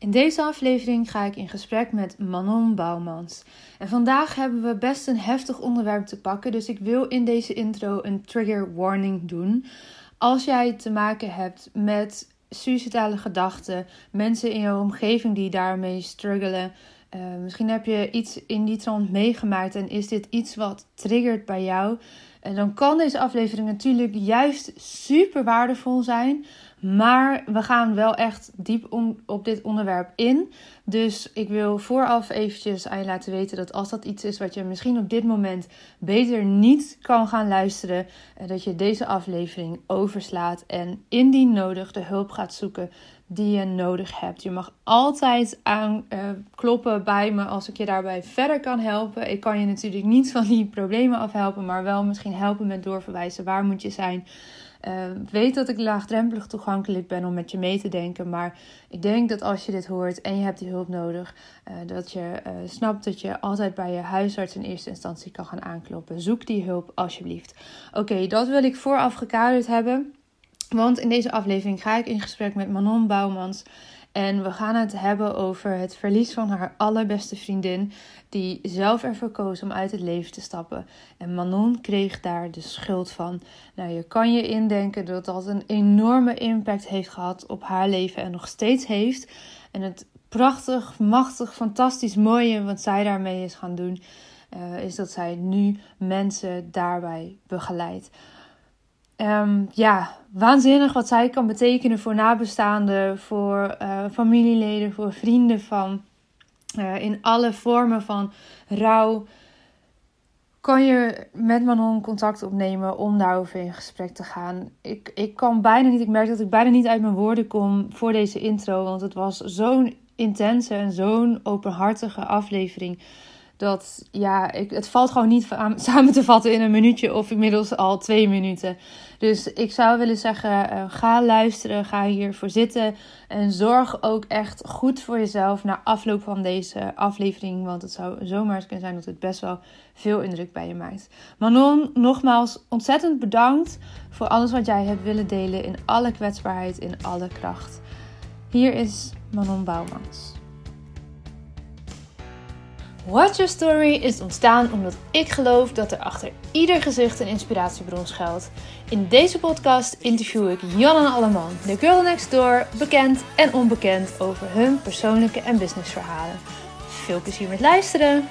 In deze aflevering ga ik in gesprek met Manon Bouwmans. En vandaag hebben we best een heftig onderwerp te pakken, dus ik wil in deze intro een trigger warning doen. Als jij te maken hebt met suicidale gedachten, mensen in jouw omgeving die daarmee struggelen, uh, misschien heb je iets in die trant meegemaakt en is dit iets wat triggert bij jou. En dan kan deze aflevering natuurlijk juist super waardevol zijn. Maar we gaan wel echt diep op dit onderwerp in. Dus ik wil vooraf eventjes aan je laten weten dat als dat iets is wat je misschien op dit moment beter niet kan gaan luisteren, eh, dat je deze aflevering overslaat en indien nodig de hulp gaat zoeken die je nodig hebt. Je mag altijd aankloppen uh, bij me als ik je daarbij verder kan helpen. Ik kan je natuurlijk niet van die problemen afhelpen, maar wel misschien helpen met doorverwijzen. Waar moet je zijn? Uh, weet dat ik laagdrempelig toegankelijk ben om met je mee te denken. Maar ik denk dat als je dit hoort en je hebt die hulp nodig, uh, dat je uh, snapt dat je altijd bij je huisarts in eerste instantie kan gaan aankloppen. Zoek die hulp alsjeblieft. Oké, dat wil ik vooraf gekaderd hebben. Want in deze aflevering ga ik in gesprek met Manon Bouwmans. En we gaan het hebben over het verlies van haar allerbeste vriendin, die zelf ervoor koos om uit het leven te stappen. En Manon kreeg daar de schuld van. Nou, je kan je indenken dat dat een enorme impact heeft gehad op haar leven en nog steeds heeft. En het prachtig, machtig, fantastisch mooie wat zij daarmee is gaan doen, uh, is dat zij nu mensen daarbij begeleidt. Um, ja, waanzinnig wat zij kan betekenen voor nabestaanden, voor uh, familieleden, voor vrienden van. Uh, in alle vormen van rouw kan je met Manon contact opnemen om daarover in gesprek te gaan. Ik, ik kan bijna niet, ik merk dat ik bijna niet uit mijn woorden kom voor deze intro, want het was zo'n intense en zo'n openhartige aflevering dat ja, ik, het valt gewoon niet samen te vatten in een minuutje of inmiddels al twee minuten. Dus ik zou willen zeggen, uh, ga luisteren, ga hiervoor zitten en zorg ook echt goed voor jezelf na afloop van deze aflevering. Want het zou zomaar kunnen zijn dat het best wel veel indruk bij je maakt. Manon, nogmaals ontzettend bedankt voor alles wat jij hebt willen delen in alle kwetsbaarheid, in alle kracht. Hier is Manon Bouwmans. Watch Your Story is ontstaan omdat ik geloof dat er achter ieder gezicht een inspiratiebron schuilt. In deze podcast interview ik Jan en Alleman, de girl next door, bekend en onbekend over hun persoonlijke en businessverhalen. Veel plezier met luisteren!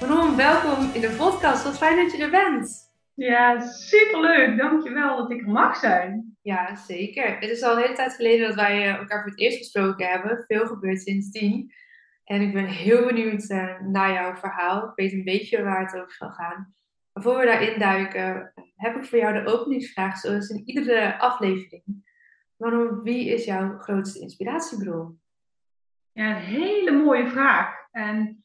Manon, welkom in de podcast. Wat fijn dat je er bent. Ja, superleuk. Dankjewel dat ik er mag zijn. Ja, zeker. Het is al een hele tijd geleden dat wij eh, elkaar voor het eerst gesproken hebben. Veel gebeurt sindsdien. En ik ben heel benieuwd uh, naar jouw verhaal. Ik weet een beetje waar het over zal gaan. Maar voor we daarin duiken, heb ik voor jou de openingsvraag, zoals in iedere aflevering. Waarom, wie is jouw grootste inspiratiebron? Ja, een hele mooie vraag. En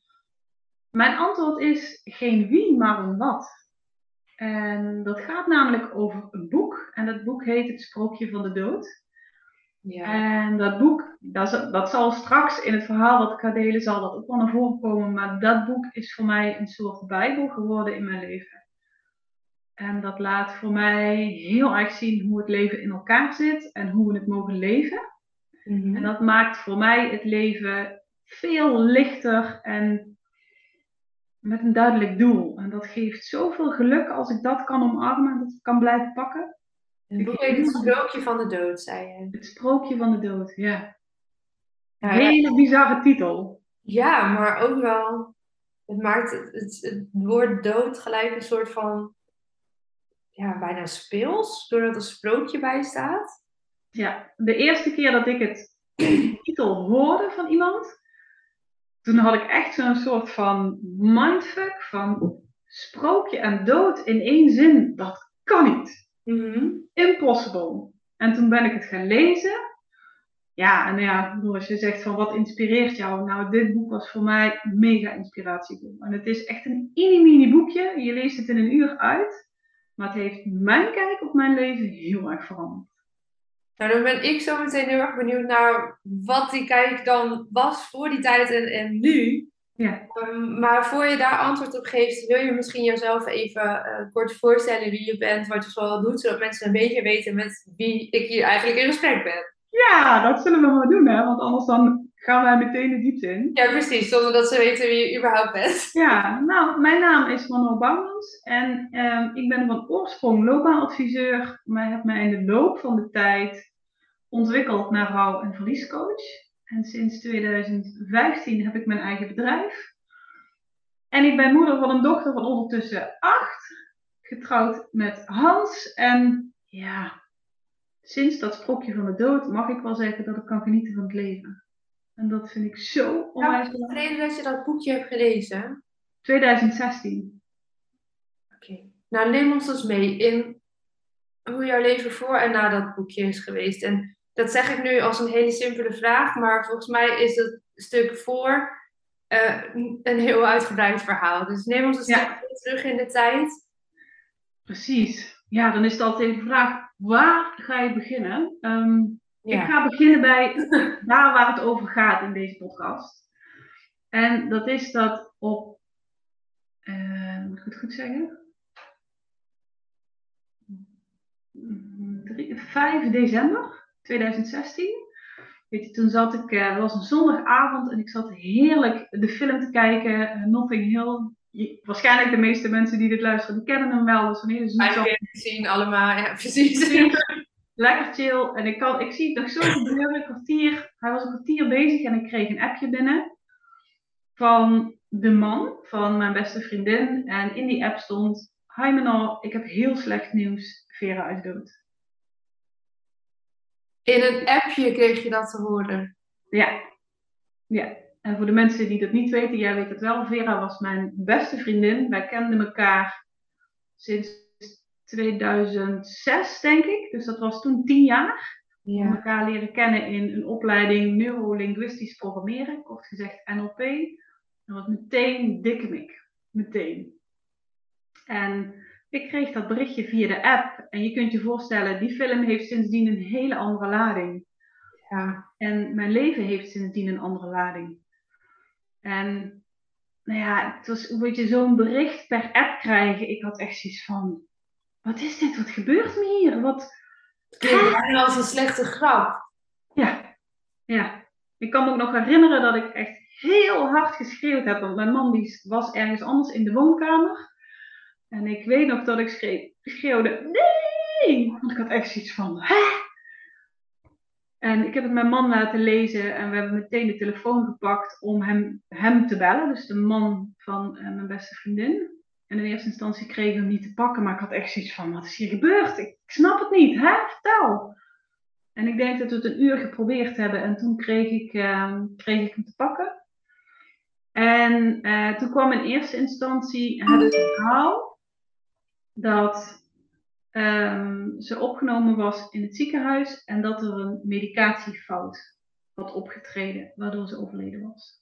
mijn antwoord is geen wie, maar een wat. En dat gaat namelijk over een boek. En dat boek heet Het Sprookje van de Dood. Ja. En dat boek, dat, dat zal straks in het verhaal wat ik ga delen, zal dat ook wel naar voren komen. Maar dat boek is voor mij een soort bijbel geworden in mijn leven. En dat laat voor mij heel erg zien hoe het leven in elkaar zit en hoe we het mogen leven. Mhm. En dat maakt voor mij het leven veel lichter en met een duidelijk doel. En dat geeft zoveel geluk als ik dat kan omarmen en dat kan blijven pakken. Het Het Sprookje van de Dood, zei je. Het Sprookje van de Dood, ja. Een hele bizarre titel. Ja, maar ook wel. Het maakt het, het, woord dood gelijk een soort van. Ja, bijna speels, doordat er sprookje bij staat. Ja, de eerste keer dat ik het titel hoorde van iemand, toen had ik echt zo'n soort van mindfuck van sprookje en dood in één zin. Dat kan niet. Mm Impossible. En toen ben ik het gaan lezen. Ja, en ja, als je zegt van wat inspireert jou? Nou, dit boek was voor mij mega inspiratieboek. En het is echt een mini-mini boekje. Je leest het in een uur uit. Maar het heeft mijn kijk op mijn leven heel erg veranderd. Nou, dan ben ik zo meteen heel erg benieuwd naar wat die kijk dan was voor die tijd en, en nu. Ja. Ehm, maar voor je daar antwoord op geeft, wil je misschien jezelf even uh, kort voorstellen wie je bent, wat je zoal doet, zodat mensen een beetje weten met wie ik hier eigenlijk in gesprek ben. Ja, dat zullen we maar doen, hè? Want anders dan gaan wij meteen de diepte in. Ja, precies, zonder dat ze weten wie je überhaupt bent. Ja, nou, mijn naam is Manon Bouwmans en ehm, ik ben van oorsprong loopbaanadviseur, maar heb mij in de loop van de tijd ontwikkeld naar rouw- en verliescoach. En sinds 2015 heb ik mijn eigen bedrijf. En ik ben moeder van een dochter van ondertussen acht, getrouwd met Hans. En ja, sinds dat sprokje van de dood mag ik wel zeggen dat ik kan genieten van het leven. En dat vind ik zo onwijs Wat is de reden dat je dat boekje hebt gelezen? 2016. Oké. Nou, neem ons dus mee in hoe jouw leven voor en na dat boekje is geweest. En dat zeg ik nu als een hele simpele vraag, maar volgens mij is het stuk voor uh, een heel uitgebreid verhaal. Dus neem ons een Ja. stukje terug in de tijd. Precies. Ja, dan is het altijd de vraag, waar ga je beginnen? Ehm, Ja. Ik ga beginnen bij daar waar het over gaat in deze podcast. En dat is dat op, eh, moet ik het goed zeggen? Mm, drie- 5 december 2016. Weet je, toen zat ik, eh, het was een zondagavond en ik zat heerlijk de film te kijken, eh, Nothing Hill. Je- waarschijnlijk de meeste mensen die dit luisteren, die kennen hem wel. Dus wanneer is het zo zien allemaal, ja, precies. lekker chill. En ik, kan, ik zie het nog zo gebeuren. Een kwartier, hij was een kwartier bezig en ik kreeg een appje binnen van de man van mijn beste vriendin. En in die app stond: Hi Menor, ik heb heel slecht nieuws. Vera is dood. In een appje kreeg je dat te horen. Ja. Ja. En voor de mensen die dat niet weten, jij weet het wel. Vera was mijn beste vriendin. Wij kenden elkaar sinds 2006, denk ik. Dus dat was toen tien jaar. We Ja. elkaar leren kennen in een opleiding neurolinguistisch programmeren, kort gezegd NLP. En was meteen dikke mik. Meteen. En ik kreeg dat berichtje via de app. En je kunt je voorstellen, die film heeft sindsdien een hele andere lading. ja. En mijn leven heeft sindsdien een andere lading. En nou ja, het was een beetje zo'n bericht per app krijgen. Ik had echt zoiets van, wat is dit? Wat gebeurt me hier? Wat, Het als een slechte grap. Ja, ja. Ik kan me ook nog herinneren dat ik echt heel hard geschreeuwd heb. Want mijn man die was ergens anders in de woonkamer. En ik weet nog dat ik schreeuw, schreeuwde, nee! Want ik had echt zoiets van, hè? En ik heb het mijn man laten lezen en we hebben meteen de telefoon gepakt om hem, hem te bellen. Dus de man van eh, mijn beste vriendin. En in eerste instantie kreeg ik hem niet te pakken, maar ik had echt zoiets van, wat is hier gebeurd? Ik, ik snap het niet, hè? Vertel! En ik denk dat we het een uur geprobeerd hebben en toen kreeg ik, ehm, kreeg ik hem te pakken. En eh, toen kwam in eerste instantie het verhaal dat ehm, ze opgenomen was in het ziekenhuis en dat er een medicatiefout had opgetreden, waardoor ze overleden was.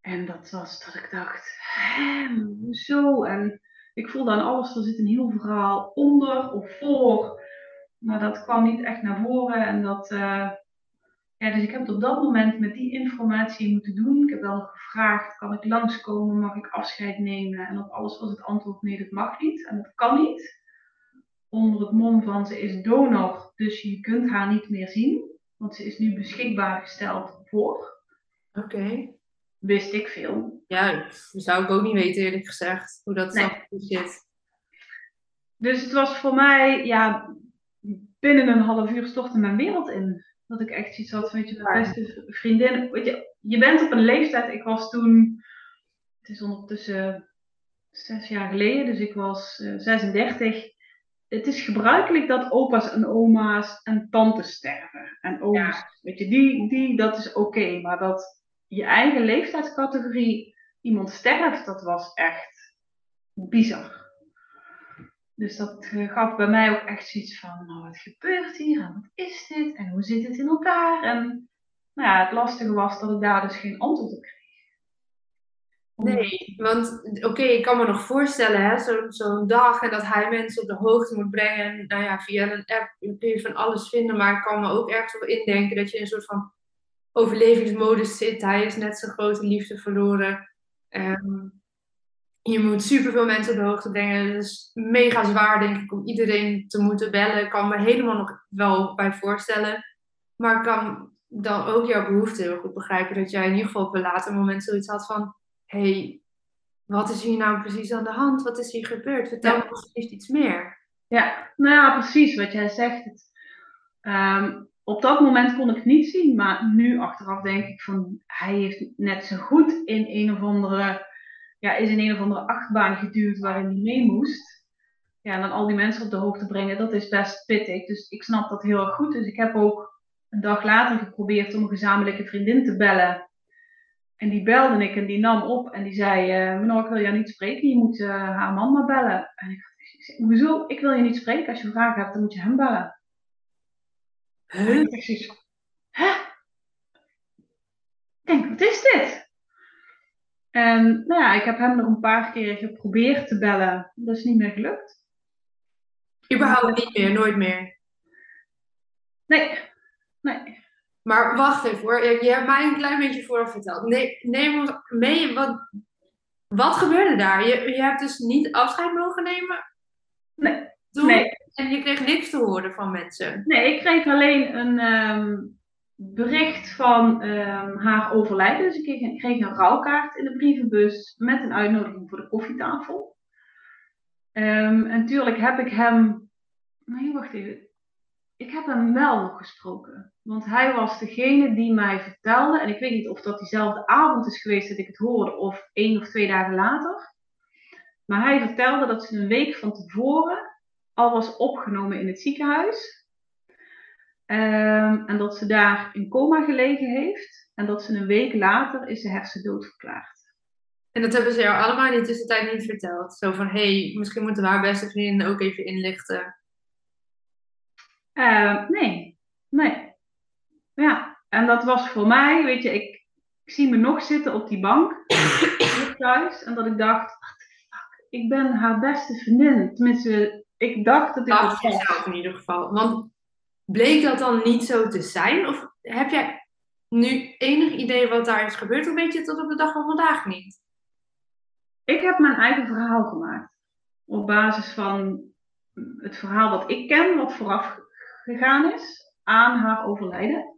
En dat was dat ik dacht, hè, hoezo? En ik voelde aan alles, er zit een heel verhaal onder of voor. Maar dat kwam niet echt naar voren. En dat, eh, ja, dus ik heb het op dat moment met die informatie moeten doen. Ik heb wel gevraagd, kan ik langskomen? Mag ik afscheid nemen? En op alles was het antwoord, nee, dat mag niet. En dat kan niet. Onder het mom van, ze is donor, dus je kunt haar niet meer zien. Want ze is nu beschikbaar gesteld voor. Oké. Wist ik veel. Ja, dat zou ik ook niet weten eerlijk gezegd. Hoe dat Nee. zo zit. Dus het was voor mij, ja, binnen een half uur stortte mijn wereld in. Dat ik echt iets had, weet je, mijn beste vriendin. Weet je, je bent op een leeftijd, ik was toen, het is ondertussen zes jaar geleden, dus ik was eh, 36. Het is gebruikelijk dat opa's en oma's en tantes sterven. En ooms, weet je, die, die, dat is oké. maar dat je eigen leeftijdscategorie iemand sterft, dat was echt bizar. Dus dat eh, gaf bij mij ook echt zoiets van, nou wat gebeurt hier en wat is dit en hoe zit het in elkaar? En nou ja, het lastige was dat ik daar dus geen antwoord op kreeg. Nee, want oké, ik kan me nog voorstellen, hè, zo- zo'n dag en dat hij mensen op de hoogte moet brengen. Nou ja, via een app kun je van alles vinden, maar ik kan me ook ergens wel indenken dat je in een soort van overlevingsmodus zit. Hij is net zijn grote liefde verloren. Ehm, je moet superveel mensen op de hoogte brengen. Het is mega zwaar, denk ik, om iedereen te moeten bellen. Ik kan me helemaal nog wel bij voorstellen. Maar ik kan dan ook jouw behoefte heel goed begrijpen. Dat jij in ieder geval op een later moment zoiets had van... hey, wat is hier nou precies aan de hand? Wat is hier gebeurd? Vertel Ja. me alsjeblieft iets meer. Ja, nou ja, precies wat jij zegt. Het, ehm, op dat moment kon ik het niet zien, maar nu achteraf denk ik van hij heeft net zo goed in een of andere, ja, is in een of andere achtbaan geduwd waarin hij mee moest. Ja, en dan al die mensen op de hoogte brengen, dat is best pittig. Dus ik snap dat heel erg goed. Dus ik heb ook een dag later geprobeerd om een gezamenlijke vriendin te bellen. En die belde ik en die nam op en die zei, eh Menor, ik wil jou niet spreken, je moet eh, haar man maar bellen. En ik zeg, hoezo? Ik wil je niet spreken. Als je vragen hebt, dan moet je hem bellen. Huh? Ik hè? Ik denk, wat is dit? En nou ja, ik heb hem nog een paar keer geprobeerd te bellen. Dat is niet meer gelukt. Überhaupt niet meer, nooit meer. Nee, nee. Maar wacht even hoor, je je hebt mij een klein beetje vooraf verteld. Nee, neem ons mee, wat, wat gebeurde daar? Je, je hebt dus niet afscheid mogen nemen? Nee. Toen? Nee, En je kreeg niks te horen van mensen? nee ik kreeg alleen een ehm, bericht van ehm, haar overlijden. Dus ik kreeg een, kreeg een rouwkaart in de brievenbus met een uitnodiging voor de koffietafel. Ehm, en tuurlijk heb ik hem. Nee, wacht even. Ik heb hem wel nog gesproken. Want hij was degene die mij vertelde. En ik weet niet of dat diezelfde avond is geweest dat ik het hoorde. Of één of twee dagen later. Maar hij vertelde dat ze een week van tevoren al was opgenomen in het ziekenhuis. Ehm, en dat ze daar in coma gelegen heeft. En dat ze een week later is ze hersendood verklaard. En dat hebben ze jou allemaal in de tussentijd niet verteld? Zo van, hé, hey, misschien moeten we haar beste vriendin ook even inlichten. Eh, nee, nee. Ja, en dat was voor mij, weet je, ik, ik zie me nog zitten op die bank thuis. En dat ik dacht, fuck, ik ben haar beste vriendin. Tenminste, ik dacht dat ik Dacht dat was. jezelf in ieder geval. Want bleek dat dan niet zo te zijn? Of heb jij nu enig idee wat daar is gebeurd? Of weet je het tot op de dag van vandaag niet? Ik heb mijn eigen verhaal gemaakt. Op basis van het verhaal wat ik ken, wat vooraf gegaan is aan haar overlijden.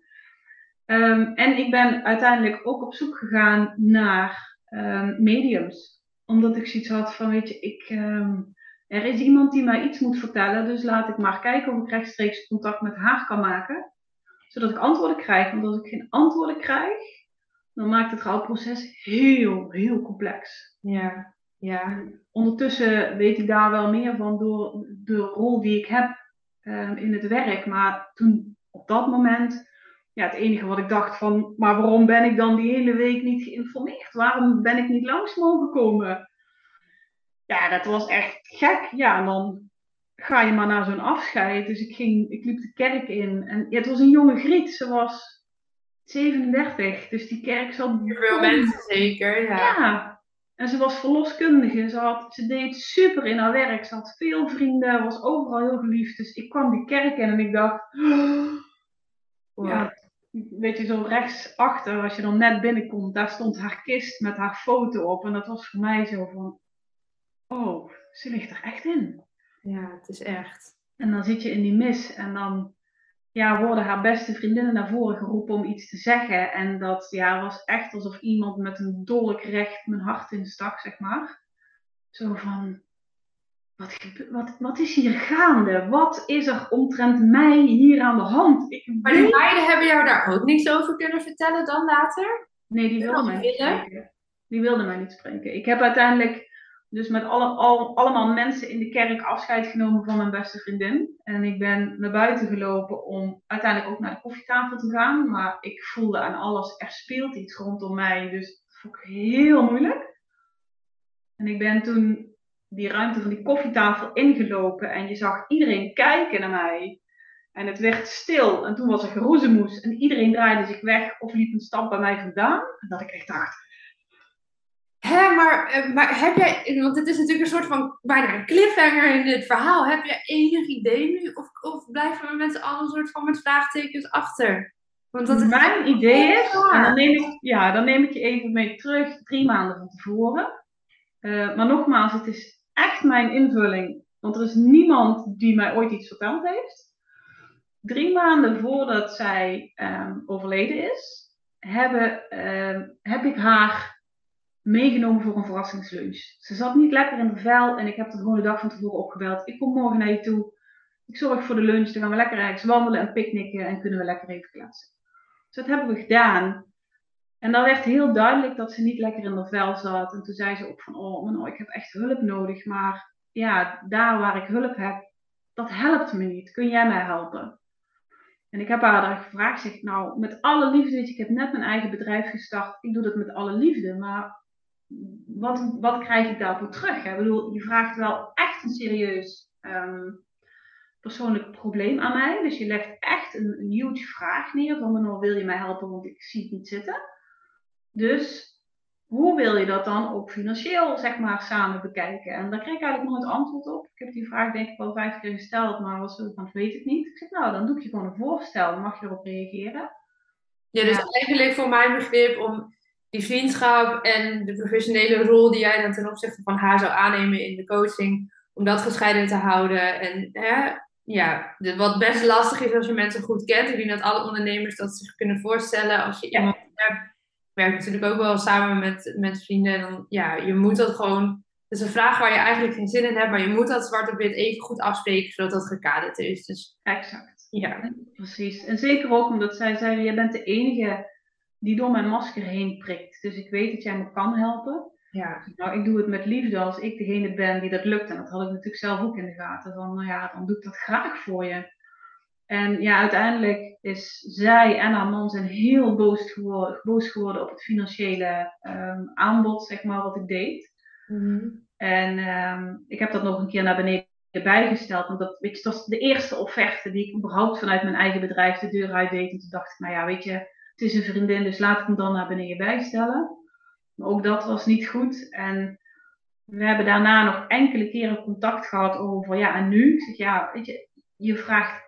Ehm, en ik ben uiteindelijk ook op zoek gegaan naar ehm, mediums. Omdat ik zoiets had van, weet je, ik, ehm, er is iemand die mij iets moet vertellen. Dus laat ik maar kijken of ik rechtstreeks contact met haar kan maken. Zodat ik antwoorden krijg. Want als ik geen antwoorden krijg, dan maakt het rouwproces heel, heel complex. Ja, ja. Ondertussen weet ik daar wel meer van door de rol die ik heb in het werk. Maar toen op dat moment, ja, het enige wat ik dacht van, maar waarom ben ik dan die hele week niet geïnformeerd? Waarom ben ik niet langs mogen komen? Ja, dat was echt gek. Ja, en dan ga je maar naar zo'n afscheid. Dus ik, ging, ik liep de kerk in en ja, het was een jonge griet. Ze was 37, dus die kerk zat Veel mensen zeker, ja. ja. En ze was verloskundige. Ze, had, ze deed super in haar werk. Ze had veel vrienden. Was overal heel geliefd. Dus ik kwam die kerk in en ik dacht... Wow. Ja, weet je, zo rechtsachter, als je dan net binnenkomt, daar stond haar kist met haar foto op. En dat was voor mij zo van... Oh, ze ligt er echt in. Ja, het is echt. En dan zit je in die mis en dan ja, worden haar beste vriendinnen naar voren geroepen om iets te zeggen. En dat ja, was echt alsof iemand met een dolk recht mijn hart instak, zeg maar. Zo van, wat, wat, wat is hier gaande? Wat is er omtrent mij hier aan de hand? Ik Maar die weet- meiden hebben jou daar ook niks over kunnen vertellen dan later? Nee, die wilde Wel mij niet spreken. Die wilde mij niet spreken. Ik heb uiteindelijk dus met alle, al, allemaal mensen in de kerk afscheid genomen van mijn beste vriendin. En ik ben naar buiten gelopen om uiteindelijk ook naar de koffietafel te gaan. Maar ik voelde aan alles, er speelt iets rondom mij. Dus dat vond ik heel moeilijk. En ik ben toen die ruimte van die koffietafel ingelopen en je zag iedereen kijken naar mij. En het werd stil en toen was er geroezemoes en iedereen draaide zich weg of liep een stap bij mij vandaan. En dat ik echt dacht, Hè, maar, eh, maar heb jij, want het is natuurlijk een soort van bijna een cliffhanger in dit verhaal. Heb jij enig idee nu? Of, of blijven we met z'n allen een soort van met vraagtekens achter? Want dat is mijn idee is, en dan neem, ik, ja, dan neem ik je even mee terug, drie maanden van tevoren. Eh, maar nogmaals, het is echt mijn invulling, want er is niemand die mij ooit iets verteld heeft. drie maanden voordat zij ehm, overleden is, hebben, ehm, heb ik haar meegenomen voor een verrassingslunch. Ze zat niet lekker in de vel en ik heb er gewoon de dag van tevoren opgebeld. Ik kom morgen naar je toe. Ik zorg voor de lunch. Dan gaan we lekker ergens wandelen en picknicken en kunnen we lekker even kletsen. Dus dat hebben we gedaan. En dan werd heel duidelijk dat ze niet lekker in de vel zat. En toen zei ze ook van, oh man, ik heb echt hulp nodig. Maar ja, daar waar ik hulp heb, dat helpt me niet. Kun jij mij helpen? En ik heb haar daar gevraagd, zeg nou, met alle liefde, ik heb net mijn eigen bedrijf gestart. Ik doe dat met alle liefde, maar wat, wat krijg ik daarvoor terug? Ik bedoel, je vraagt wel echt een serieus ehm, persoonlijk probleem aan mij. Dus je legt echt een, een huge vraag neer van, nou, wil je mij helpen, want ik zie het niet zitten. Dus hoe wil je dat dan ook financieel, zeg maar, samen bekijken? En daar kreeg ik eigenlijk nooit antwoord op. Ik heb die vraag denk ik wel vijf keer gesteld, maar was zo van, weet ik niet. Ik zeg, nou, dan doe ik je gewoon een voorstel, dan mag je erop reageren. Ja, dus eigenlijk voor mijn begrip om die vriendschap en de professionele rol die jij dan ten opzichte van haar zou aannemen in de coaching, om dat gescheiden te houden. En hè, ja, wat best lastig is als je mensen goed kent. Ik denk dat alle ondernemers dat zich kunnen voorstellen. Als je iemand hebt werk natuurlijk ook wel samen met, met vrienden. En dan, ja, je moet dat gewoon. Het is een vraag waar je eigenlijk geen zin in hebt, maar je moet dat zwart op wit even goed afspreken, zodat dat gekaderd is. Dus, exact. Ja. Precies. En zeker ook omdat zij zei, jij bent de enige die door mijn masker heen prikt. Dus ik weet dat jij me kan helpen. Ja. Nou, ik doe het met liefde als ik degene ben die dat lukt. En dat had ik natuurlijk zelf ook in de gaten. Van, nou ja, dan doe ik dat graag voor je. En ja, uiteindelijk is zij en haar man zijn heel boos geworden, boos geworden op het financiële um, aanbod, zeg maar, wat ik deed. Mm En um, ik heb dat nog een keer naar beneden bijgesteld. Want dat, weet je, dat was de eerste offerte die ik überhaupt vanuit mijn eigen bedrijf de deur uit deed. En toen dacht ik, nou ja, weet je, het is een vriendin, dus laat ik hem dan naar beneden bijstellen. Maar ook dat was niet goed. En we hebben daarna nog enkele keren contact gehad over, ja, en nu? Ik zeg, ja, weet je, je vraagt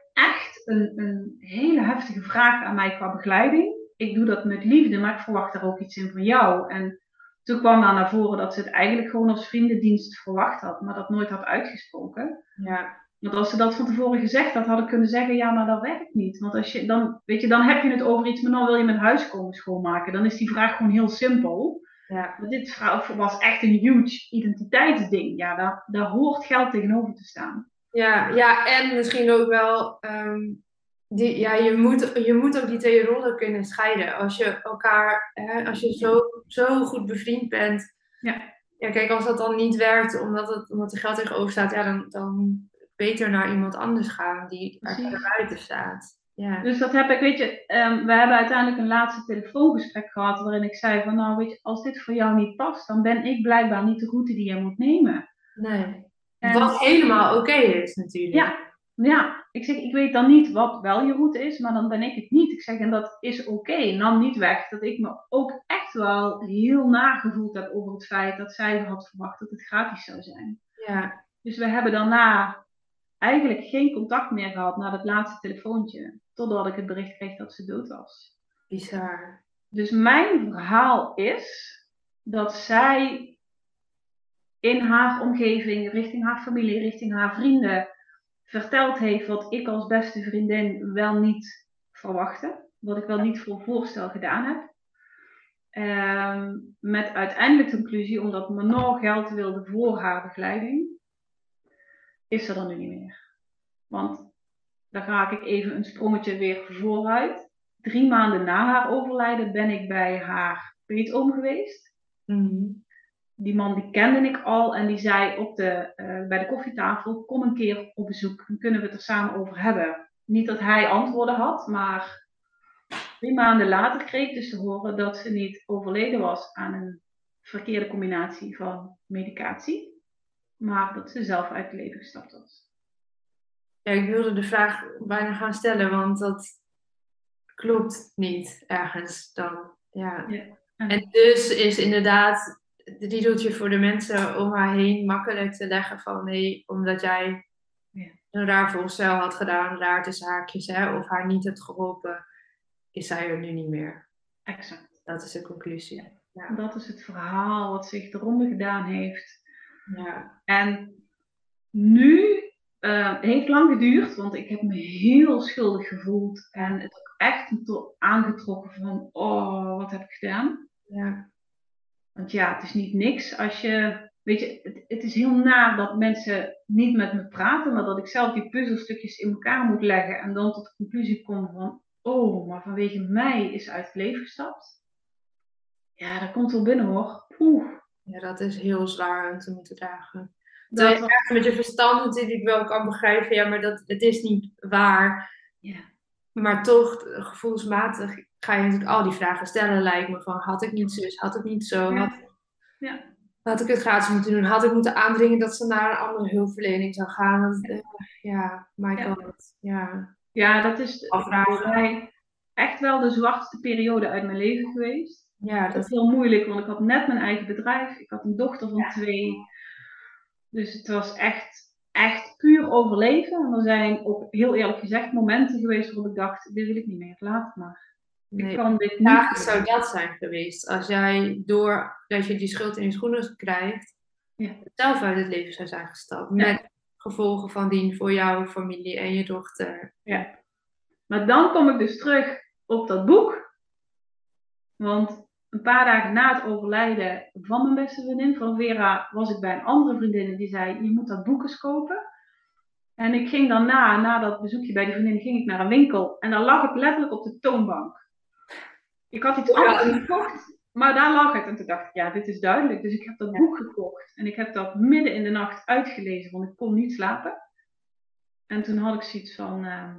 een, een hele heftige vraag aan mij qua begeleiding. Ik doe dat met liefde, maar ik verwacht daar ook iets in van jou. En toen kwam daar naar voren dat ze het eigenlijk gewoon als vriendendienst verwacht had, maar dat nooit had uitgesproken. Ja. Want als ze dat van tevoren gezegd had, had ik kunnen zeggen, ja, maar dat werkt niet. Want als je dan, weet je, dan heb je het over iets, maar dan wil je mijn huis komen schoonmaken. Dan is die vraag gewoon heel simpel. Ja. Maar dit was echt een huge identiteitsding. Ja, daar, daar hoort geld tegenover te staan. Ja, ja en misschien ook wel, ehm, die, ja, je, moet, je moet ook die twee rollen kunnen scheiden. Als je elkaar, hè, als je zo, zo goed bevriend bent. Ja. Ja, kijk, als dat dan niet werkt, omdat, het, omdat er geld tegenover staat, ja, dan, dan beter naar iemand anders gaan die er buiten staat. Ja. Dus dat heb ik, weet je, um, we hebben uiteindelijk een laatste telefoongesprek gehad waarin ik zei van, nou weet je, als dit voor jou niet past, dan ben ik blijkbaar niet de route die je moet nemen. Nee. Wat helemaal oké is natuurlijk. Ja, ja. Ik zeg, ik weet dan niet wat wel je route is, maar dan ben ik het niet. Ik zeg, en dat is oké. Okay. Nam niet weg dat ik me ook echt wel heel nagevoeld heb over het feit dat zij had verwacht dat het gratis zou zijn. Ja. Dus we hebben daarna eigenlijk geen contact meer gehad na dat laatste telefoontje. Totdat ik het bericht kreeg dat ze dood was. Bizar. Dus mijn verhaal is dat zij in haar omgeving, richting haar familie, richting haar vrienden, verteld heeft wat ik als beste vriendin wel niet verwachtte. Wat ik wel niet voor voorstel gedaan heb. Um, met uiteindelijk de conclusie, omdat Manon geld wilde voor haar begeleiding, is er dan nu niet meer. Want dan ga ik even een sprongetje weer vooruit. Drie maanden na haar overlijden ben ik bij haar peetoom geweest. Mm die man die kende ik al en die zei op de, uh, bij de koffietafel, kom een keer op bezoek, dan kunnen we het er samen over hebben. Niet dat hij antwoorden had, maar drie maanden later kreeg ik dus te horen dat ze niet overleden was aan een verkeerde combinatie van medicatie, maar dat ze zelf uit het leven gestapt was. Ja, ik wilde de vraag bijna gaan stellen, want dat klopt niet ergens dan. Ja. ja. En dus is inderdaad het riedeltje voor de mensen om haar heen makkelijk te leggen van nee, omdat jij ja. een raar voorstel had gedaan, raar tussen haakjes, hè, of haar niet hebt geholpen, is zij er nu niet meer. Exact. Dat is de conclusie. Ja. Dat is het verhaal wat zich eronder gedaan heeft. Ja. En nu uh, heeft lang geduurd, want ik heb me heel schuldig gevoeld. En het ook echt aangetrokken van, oh, wat heb ik gedaan? Ja. Want ja, het is niet niks als je weet je, het, het, is heel naar dat mensen niet met me praten, maar dat ik zelf die puzzelstukjes in elkaar moet leggen en dan tot de conclusie kom van, oh, maar vanwege mij is uit het leven gestapt. Ja, dat komt wel binnen hoor. Poeh. Ja, dat is heel zwaar om te moeten dragen. Dat je was... met je verstand natuurlijk wel kan begrijpen, ja, maar dat, het is niet waar. Ja. Maar toch, gevoelsmatig ga je natuurlijk al die vragen stellen, lijkt me van, had ik niet zus, had ik niet zo, had, ja. had ik het gratis moeten doen, had ik moeten aandringen dat ze naar een andere hulpverlening zou gaan. Dat, uh, ja, my Ja. god, ja. Ja, dat is Afvragen. voor mij echt wel de zwartste periode uit mijn leven geweest. Ja, Dat dat is heel moeilijk, want ik had net mijn eigen bedrijf. Ik had een dochter van Ja. twee. Dus het was echt, echt puur overleven. En er zijn ook heel eerlijk gezegd momenten geweest waarop ik dacht, dit wil ik niet meer, laat het maar. Nee. Ik kan dit niet zou dat zijn geweest. Als jij door dat je die schuld in je schoenen krijgt, Ja. zelf uit het leven zou zijn gestapt. Ja. Met gevolgen van dien voor jouw familie en je dochter. Maar dan kom ik dus terug op dat boek. Want een paar dagen na het overlijden van mijn beste vriendin, van Vera, was ik bij een andere vriendin en die zei, je moet dat boek eens kopen. En ik ging daarna, na dat bezoekje bij die vriendin, ging ik naar een winkel. En daar lag het letterlijk op de toonbank. Ik had iets anders gekocht, maar daar lag het. En toen dacht ik, ja, dit is duidelijk. Dus ik heb dat boek gekocht. En ik heb dat midden in de nacht uitgelezen, want ik kon niet slapen. En toen had ik zoiets van, ehm,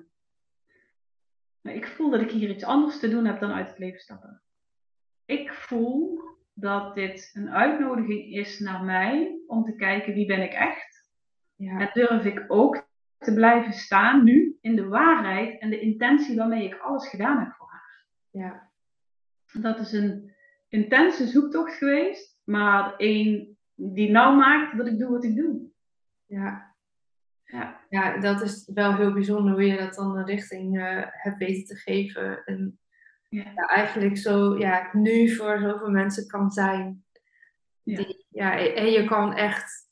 maar ik voel dat ik hier iets anders te doen heb dan uit het leven stappen. Ik voel dat dit een uitnodiging is naar mij om te kijken wie ben ik echt. Ja, En durf ik ook te blijven staan nu in de waarheid en de intentie waarmee ik alles gedaan heb voor haar. ja, Dat is een intense zoektocht geweest, maar één die nou maakt dat ik doe wat ik doe. ja. Ja, Ja, dat is wel heel bijzonder hoe je dat dan een richting eh, hebt weten te geven. En Ja. ja, eigenlijk zo ja, nu voor zoveel mensen kan zijn. Ja. Die, ja, en je kan echt,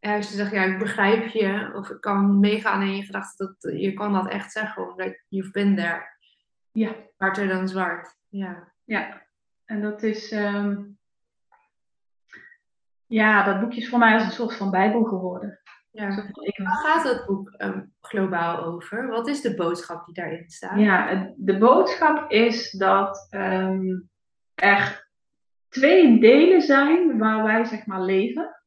als je zegt, ja, ik begrijp je, of ik kan meegaan in je gedachten, dat, je kan dat echt zeggen, omdat you've been there. ja, Harder dan zwart. Ja, ja. En dat is, ehm, ja, dat boekje is voor mij als een soort van bijbel geworden. Ja. Waar gaat het boek ehm, globaal over? Wat is de boodschap die daarin staat? Ja, de boodschap is dat ehm, er twee delen zijn waar wij zeg maar leven.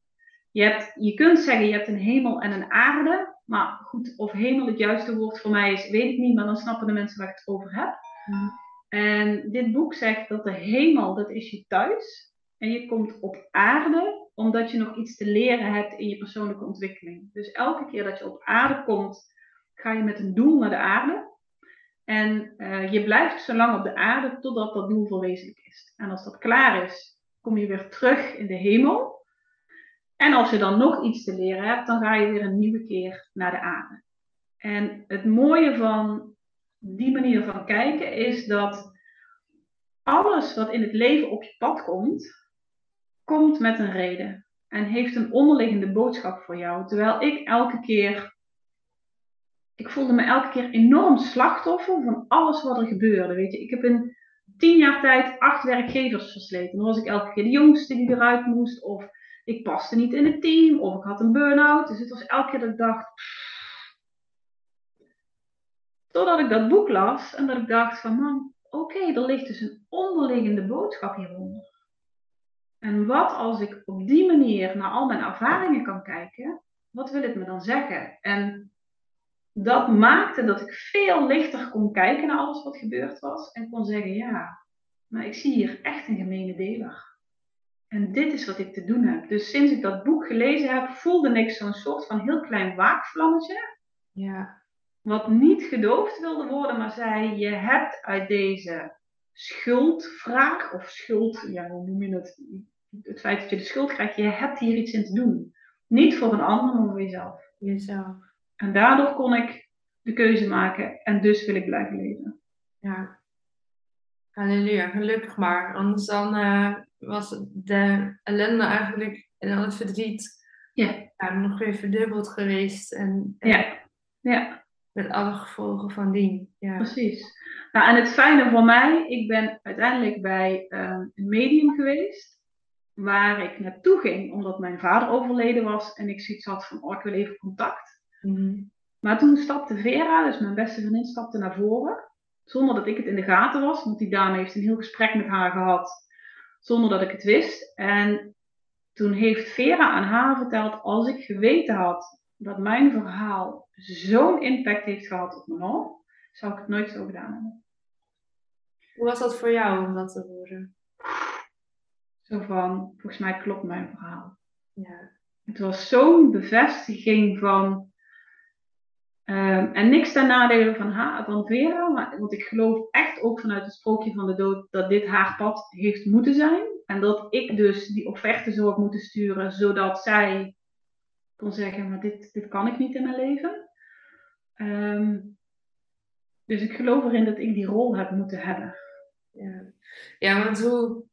Je, hebt, je kunt zeggen je hebt een hemel en een aarde. Maar goed, of hemel het juiste woord voor mij is, weet ik niet. Maar dan snappen de mensen waar ik het over heb. Mhm. En dit boek zegt dat de hemel, dat is je thuis. En je komt op aarde omdat je nog iets te leren hebt in je persoonlijke ontwikkeling. Dus elke keer dat je op aarde komt, ga je met een doel naar de aarde. En eh, je blijft zo lang op de aarde totdat dat doel verwezenlijk is. En als dat klaar is, kom je weer terug in de hemel. En als je dan nog iets te leren hebt, dan ga je weer een nieuwe keer naar de aarde. En het mooie van die manier van kijken is dat alles wat in het leven op je pad komt, komt met een reden. En heeft een onderliggende boodschap voor jou. Terwijl ik elke keer ik voelde me elke keer enorm slachtoffer van alles wat er gebeurde. Weet je, ik heb in tien jaar tijd acht werkgevers versleten. Dan was ik elke keer de jongste die eruit moest, of ik paste niet in het team, of ik had een burn-out. Dus het was elke keer dat ik dacht. Totdat ik dat boek las en dat ik dacht van man, oké, er ligt dus een onderliggende boodschap hieronder. En wat als ik op die manier naar al mijn ervaringen kan kijken, wat wil het me dan zeggen? En dat maakte dat ik veel lichter kon kijken naar alles wat gebeurd was. En kon zeggen, ja, maar ik zie hier echt een gemene deler. En dit is wat ik te doen heb. Dus sinds ik dat boek gelezen heb, voelde ik zo'n soort van heel klein waakvlammetje. Ja, Wat niet gedoofd wilde worden, maar zei, je hebt uit deze schuldvraag, of schuld, ja, hoe noem je het? Het feit dat je de schuld krijgt, je hebt hier iets in te doen. Niet voor een ander, maar voor jezelf. jezelf. En daardoor kon ik de keuze maken en dus wil ik blijven leven. Ja. Halleluja, gelukkig maar. Anders dan eh, was de ellende eigenlijk en dan het verdriet Ja. ja, nog weer verdubbeld geweest. En, en Ja, ja. Met alle gevolgen van dien. Ja. Precies. Nou, en het fijne voor mij, ik ben uiteindelijk bij ehm, een medium geweest. Waar ik naartoe ging, omdat mijn vader overleden was. En ik zoiets had van, oh, ik wil even contact. Mhm. Maar toen stapte Vera, dus mijn beste vriendin, stapte naar voren. Zonder dat ik het in de gaten was. Want die dame heeft een heel gesprek met haar gehad. Zonder dat ik het wist. En toen heeft Vera aan haar verteld, als ik geweten had dat mijn verhaal zo'n impact heeft gehad op Manon, zou ik het nooit zo gedaan hebben. Hoe was dat voor jou om dat te horen? Zo van, volgens mij klopt mijn verhaal. Ja. Het was zo'n bevestiging van, ehm, en niks ten nadele van, haar, van Vera, maar, want ik geloof echt ook vanuit het sprookje van de dood dat dit haar pad heeft moeten zijn. En dat ik dus die offerte zou moeten sturen, zodat zij kon zeggen, maar dit, dit kan ik niet in mijn leven. Ehm, dus ik geloof erin dat ik die rol heb moeten hebben. Ja. ja, want hoe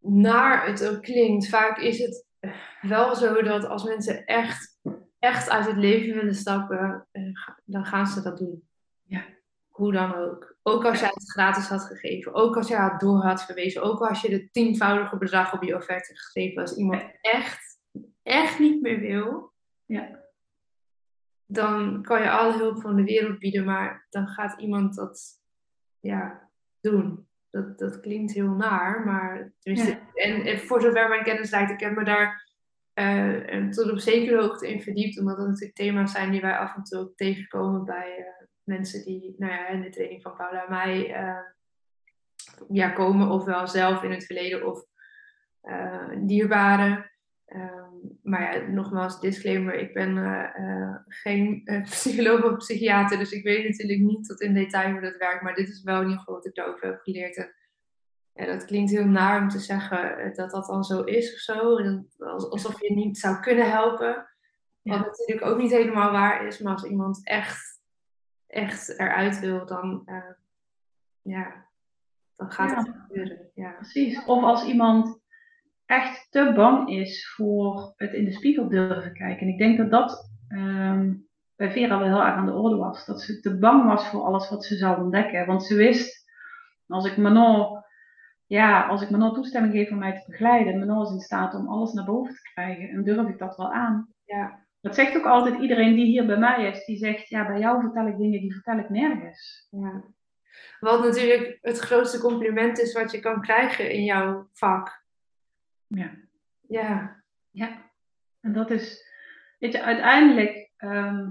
naar het ook klinkt, vaak is het wel zo dat als mensen echt, echt uit het leven willen stappen, eh, dan gaan ze dat doen. Ja. Hoe dan ook. Ook als jij het gratis had gegeven, ook als jij het door had verwezen, ook als je de tienvoudige bedrag op je offerte gegeven, als iemand echt, echt niet meer wil, Ja. dan kan je alle hulp van de wereld bieden, maar dan gaat iemand dat ja, doen. Dat, dat klinkt heel naar, maar Ja. en, en voor zover mijn kennis reikt, ik heb me daar en tot op zekere hoogte in verdiept, omdat dat natuurlijk thema's zijn die wij af en toe ook tegenkomen bij eh, mensen die nou ja, in de training van Paula en mij eh, ja, komen, ofwel zelf in het verleden of dierbaren. Maar ja, nogmaals, disclaimer, ik ben eh, eh, geen eh, psycholoog of psychiater, dus ik weet natuurlijk niet tot in detail hoe dat werkt, maar dit is wel in ieder geval wat ik daarover heb geleerd. En, ja, dat klinkt heel naar om te zeggen dat dat dan zo is of zo, alsof je niet zou kunnen helpen. Wat Ja. natuurlijk ook niet helemaal waar is, maar als iemand echt, echt eruit wil, dan, ja, dan gaat het gebeuren. Ja. Precies. Of als iemand echt te bang is voor het in de spiegel durven kijken. En ik denk dat dat ehm, bij Vera wel heel erg aan de orde was. Dat ze te bang was voor alles wat ze zou ontdekken. Want ze wist, als ik Manon, ja, als ik Manon toestemming geef om mij te begeleiden, Manon is in staat om alles naar boven te krijgen. En durf ik dat wel aan. Ja. Dat zegt ook altijd iedereen die hier bij mij is. Die zegt, ja, bij jou vertel ik dingen die vertel ik nergens. Ja. Wat natuurlijk het grootste compliment is wat je kan krijgen in jouw vak. Ja. Ja, Ja, en dat is, weet je, uiteindelijk ehm,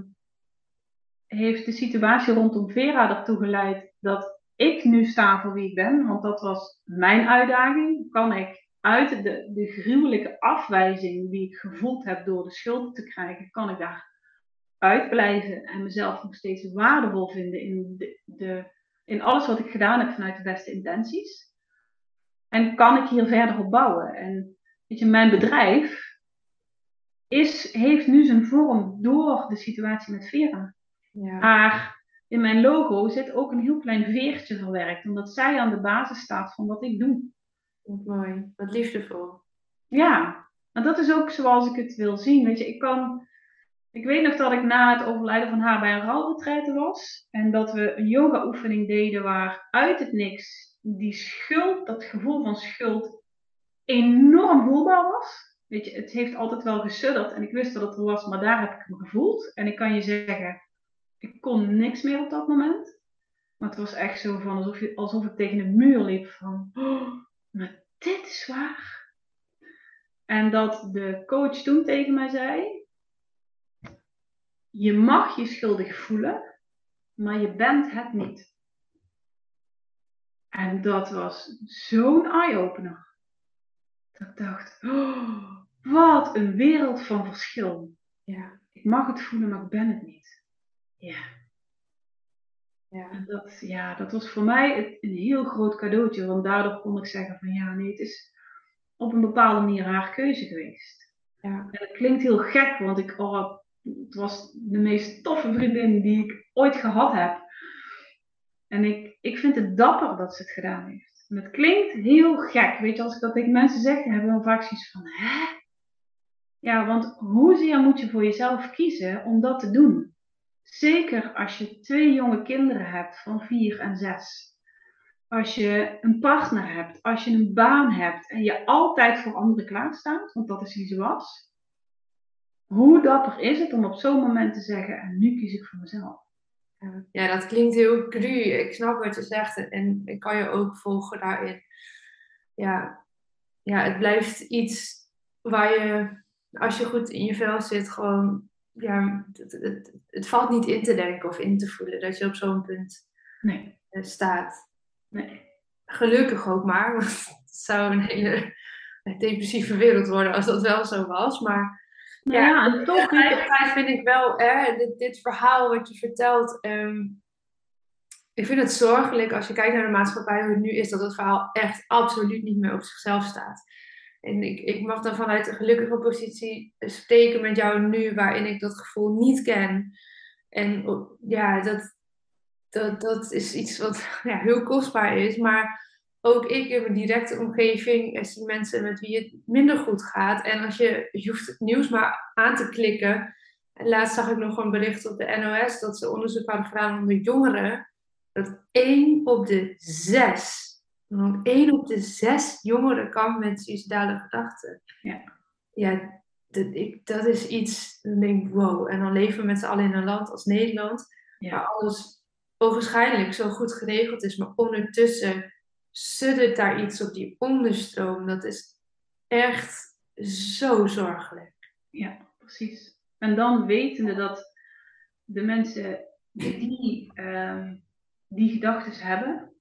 heeft de situatie rondom Vera ertoe geleid dat ik nu sta voor wie ik ben, want dat was mijn uitdaging. Kan ik uit de, de gruwelijke afwijzing die ik gevoeld heb door de schuld te krijgen, kan ik daar uitblijven en mezelf nog steeds waardevol vinden in, de, de, in alles wat ik gedaan heb vanuit de beste intenties? En kan ik hier verder op bouwen? En weet je, mijn bedrijf is, heeft nu zijn vorm door de situatie met Vera. ja, Maar in mijn logo zit ook een heel klein veertje verwerkt, omdat zij aan de basis staat van wat ik doe. wat mooi. Wat liefdevol. Ja, en dat is ook zoals ik het wil zien. Weet je, ik kan. Ik weet nog dat ik na het overlijden van haar bij een rouwretraite was. En dat we een yoga-oefening deden waar uit het niks die schuld, dat gevoel van schuld, enorm voelbaar was. Weet je, het heeft altijd wel gesudderd en ik wist dat het er was, maar daar heb ik hem gevoeld. En ik kan je zeggen, ik kon niks meer op dat moment. Maar het was echt zo van alsof, je, alsof ik tegen een muur liep van, oh, maar dit is waar. En dat de coach toen tegen mij zei: Je mag je schuldig voelen, maar je bent het niet. En dat was zo'n eye-opener. Dat ik dacht: oh, Wat een wereld van verschil. Ja, Ik mag het voelen, maar ik ben het niet. Ja. ja, En dat, ja, dat was voor mij een heel groot cadeautje, want daardoor kon ik zeggen: van ja, nee, het is op een bepaalde manier haar keuze geweest. ja, En het klinkt heel gek, want ik, oh, het was de meest toffe vriendin die ik ooit gehad heb. En ik, ik vind het dapper dat ze het gedaan heeft. En het klinkt heel gek. Weet je, als ik dat tegen mensen zeg, dan hebben we vaak zoiets van, hè? Ja, want hoezeer moet je voor jezelf kiezen om dat te doen? Zeker als je twee jonge kinderen hebt van vier en zes. Als je een partner hebt, als je een baan hebt en je altijd voor anderen klaarstaat, want dat is wie ze was. Hoe dapper is het om op zo'n moment te zeggen, en nu kies ik voor mezelf. Ja, dat klinkt heel cru. Ik snap wat je zegt en ik kan je ook volgen daarin. Ja, ja het blijft iets waar je, als je goed in je vel zit, gewoon, ja, het, het, het valt niet in te denken of in te voelen dat je op zo'n punt nee. Eh, staat. Nee. Gelukkig ook maar, want het zou een hele depressieve wereld worden als dat wel zo was. Maar nou ja, en toch vind ik wel, hè, dit, dit verhaal wat je vertelt. Ehm, ik vind het zorgelijk als je kijkt naar de maatschappij hoe het nu is, dat het verhaal echt absoluut niet meer op zichzelf staat. En ik, ik mag dan vanuit een gelukkige positie spreken met jou nu, waarin ik dat gevoel niet ken. En ja, dat, dat, dat is iets wat ja, heel kostbaar is. Maar ook ik in mijn directe omgeving zie mensen met wie het minder goed gaat. En als je, je hoeft het nieuws maar aan te klikken. En laatst zag ik nog een bericht op de NOS dat ze onderzoek hadden gedaan onder jongeren. Dat één op de zes, één op de zes jongeren kan met suicidale gedachten. Ja. Ja, dat, ik, dat is iets, dan denk ik, wow. En dan leven we met z'n allen in een land als Nederland, Ja. waar alles ogenschijnlijk zo goed geregeld is, maar ondertussen suddert daar iets op die onderstroom. Dat is echt zo zorgelijk. Ja, precies. En dan wetende dat de mensen die ehm, die gedachten hebben,